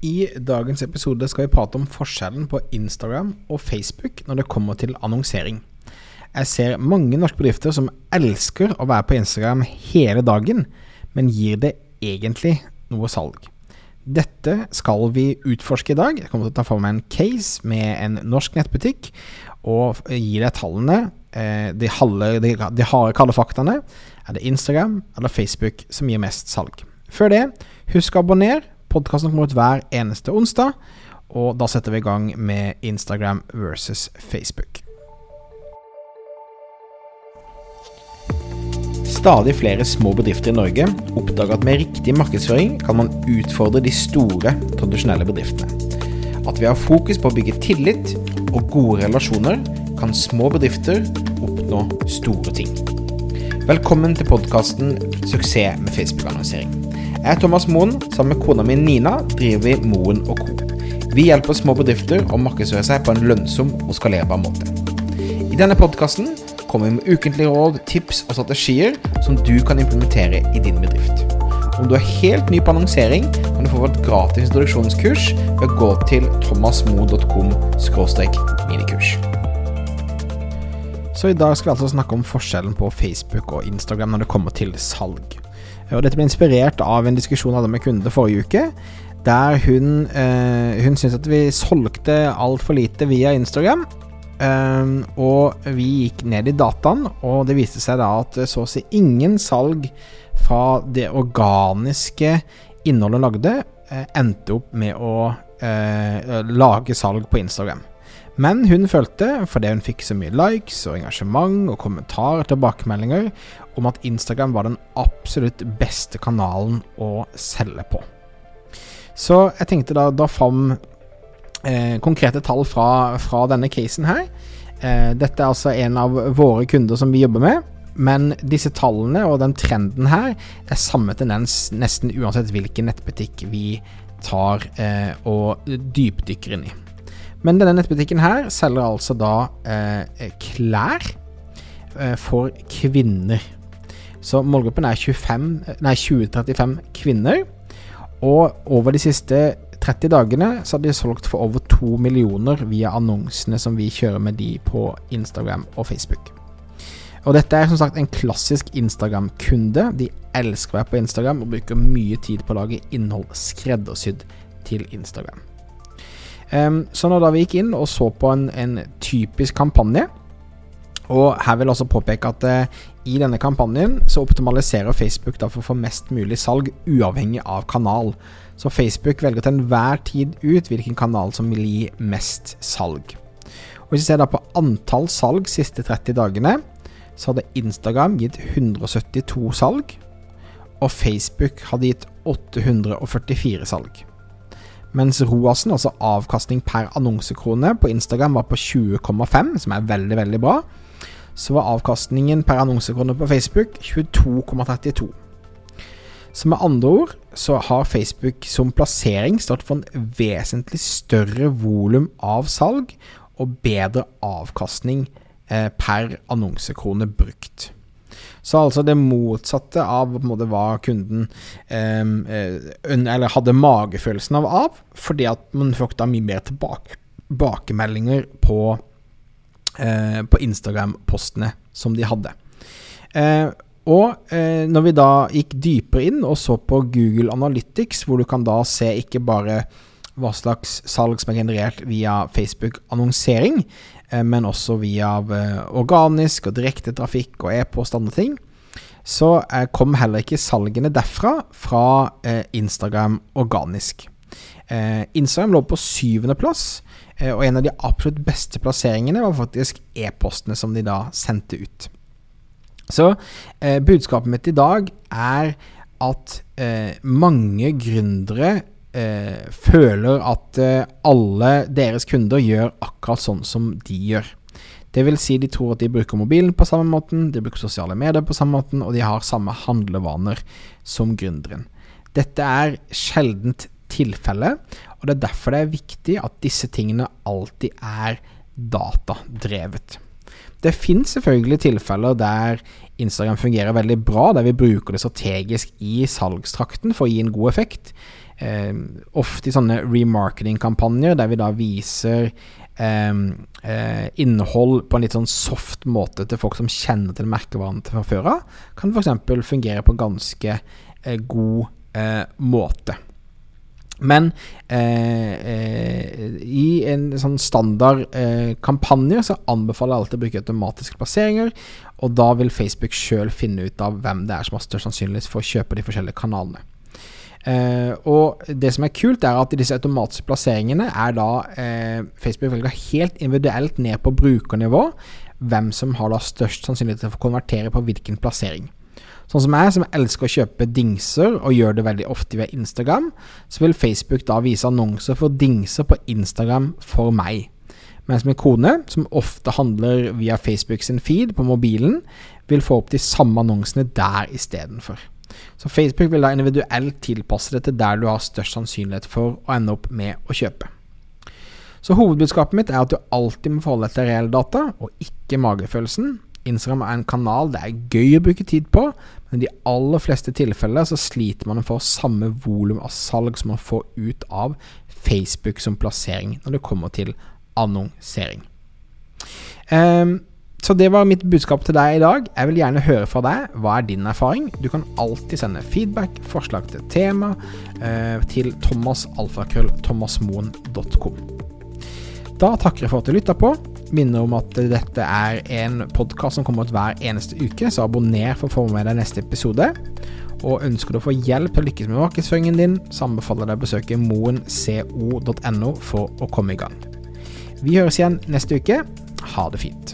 I dagens episode skal vi prate om forskjellen på Instagram og Facebook når det kommer til annonsering. Jeg ser mange norske bedrifter som elsker å være på Instagram hele dagen, men gir det egentlig noe salg? Dette skal vi utforske i dag. Jeg kommer til å ta for meg en case med en norsk nettbutikk og gi deg tallene, eh, de, halve, de, de harde, kalde faktaene. Er det Instagram eller Facebook som gir mest salg? Før det, husk å abonnere. Podkasten kommer ut hver eneste onsdag, og da setter vi i gang med Instagram versus Facebook. Stadig flere små bedrifter i Norge oppdager at med riktig markedsføring kan man utfordre de store, tradisjonelle bedriftene. At vi har fokus på å bygge tillit og gode relasjoner, kan små bedrifter oppnå store ting. Velkommen til podkasten 'Suksess med Facebook-annonsering'. Jeg Thomas Moen. Sammen med kona mi Nina driver vi Moen Co. Vi hjelper små bedrifter å markedsføre seg på en lønnsom og skalerbar måte. I denne podkasten kommer vi med ukentlige råd, tips og strategier som du kan implementere i din bedrift. Om du er helt ny på annonsering, kan du få vårt gratis introduksjonskurs ved å gå til thomasmo.com minikurs. Så i dag skal vi altså snakke om forskjellen på Facebook og Instagram når det kommer til salg. Og dette ble inspirert av en diskusjon jeg hadde med kunde forrige uke, der hun, eh, hun syntes at vi solgte altfor lite via Instagram. Um, og vi gikk ned i dataen, og det viste seg da at så å si ingen salg fra det organiske innholdet hun lagde, eh, endte opp med å eh, lage salg på Instagram. Men hun følte, fordi hun fikk så mye likes og engasjement og kommentarer og tilbakemeldinger, om at Instagram var den absolutt beste kanalen å selge på. Så jeg tenkte da, da fram eh, konkrete tall fra, fra, denne casen her. Eh, dette er altså en av våre kunder som vi jobber med. Men disse tallene og den trenden her er samme tendens nesten uansett hvilken nettbutikk vi tar eh, og dypdykker inn i. Men denne nettbutikken her selger altså da eh, klær eh, for kvinner. Så målgruppen er 20-35 kvinner. Og over de siste 30 dagene så har de solgt for over 2 millioner via annonsene som vi kjører med de på Instagram og Facebook. Og dette er som sagt en klassisk Instagram-kunde. De elsker å være på Instagram og bruker mye tid på å lage innhold skreddersydd til Instagram. Um, så da vi gikk inn og så på en, en typisk kampanje, og her vil jeg også påpeke at uh, i denne kampanjen så optimaliserer Facebook da for å få mest mulig salg uavhengig av kanal. Så Facebook velger til enhver tid ut hvilken kanal som vil gi mest salg. Og Hvis vi ser da på antall salg siste 30 dagene, så hadde Instagram gitt 172 salg, og Facebook hadde gitt 844 salg. Mens ROASen, altså avkastning per annonsekrone, på Instagram var på 20,5, som er veldig, veldig bra. Så var avkastningen per annonsekrone på Facebook 22,32. Så med andre ord så har Facebook som plassering stått for en vesentlig større volum av salg og bedre avkastning eh, per annonsekrone brukt. Så altså det motsatte av måte, hva kunden eh, hadde magefølelsen av, av fordi at man fikk da mye mer tilbakemeldinger på, eh, på Instagram-postene som de hadde. Eh, og eh, når vi da gikk dypere inn og så på Google Analytics, hvor du kan da se ikke bare hva slags salg som er generert via Facebook-annonsering, men også via eh, organisk og direkte trafikk og e-post og andre ting, så eh, kom heller ikke salgene derfra fra Instagram organisk. Instagram lå på syvendeplass, og en av de absolutt beste plasseringene var faktisk e-postene som de da sendte ut. Så budskapet mitt i dag er at mange gründere eh, føler at eh, alle deres kunder gjør akkurat sånn som de gjør. Det vil si, de tror at de bruker mobilen på samme måten, de bruker sosiale medier på samme måten, og de har samme handlevaner som gründeren. Dette er sjeldent tilfelle, og det er derfor det er viktig at disse tingene alltid er datadrevet. Det finnes selvfølgelig tilfeller der Instagram fungerer veldig bra, der vi bruker det strategisk i salgstrakten for å gi en god effekt. Eh, ofte i sånne remarketing-kampanjer der vi da viser eh, eh, innhold på en litt sånn soft måte til folk som kjenner til merkevaren fra før av, kan f.eks. fungere på en ganske eh, god eh, måte. Men eh, i en sånn standard eh, kampanje så anbefaler jeg alltid å bruke automatiske plasseringer, og da vil Facebook sjøl finne ut av hvem det er som har størst sannsynlighet for å kjøpe de forskjellige kanalene. Uh, og det som er kult, er at disse automatiske plasseringene er da uh, Facebook velger helt individuelt ned på brukernivå hvem som har da størst sannsynlighet til å konvertere på hvilken plassering. Sånn som jeg, som elsker å kjøpe dingser, og gjør det veldig ofte via Instagram, så vil Facebook da vise annonser for dingser på Instagram for meg. Mens min kone, som ofte handler via Facebook sin feed på mobilen, vil få opp de samme annonsene der istedenfor. Så Facebook vil da individuelt tilpasse det til der du har størst sannsynlighet for å ende opp med å kjøpe. Så hovedbudskapet mitt er at du alltid må forholde deg til reelle data, og ikke magefølelsen. Instagram er en kanal det er gøy å bruke tid på, men i de aller fleste tilfeller så sliter man for samme volum av salg som man får ut av Facebook som plassering når det kommer til annonsering. Um, så det var mitt budskap til deg i dag. Jeg vil gjerne høre fra deg. Hva er din erfaring? Du kan alltid sende feedback, forslag til tema, eh, til thomasalfakrøllthomasmoen.com. Da takker jeg for at du lytta på. Minner om at dette er en podkast som kommer ut hver eneste uke, så abonner for å få med deg neste episode. Og ønsker du å få hjelp til å lykkes med markedsføringen din, så anbefaler jeg å besøke moenco.no for å komme i gang. Vi høres igjen neste uke. Ha det fint.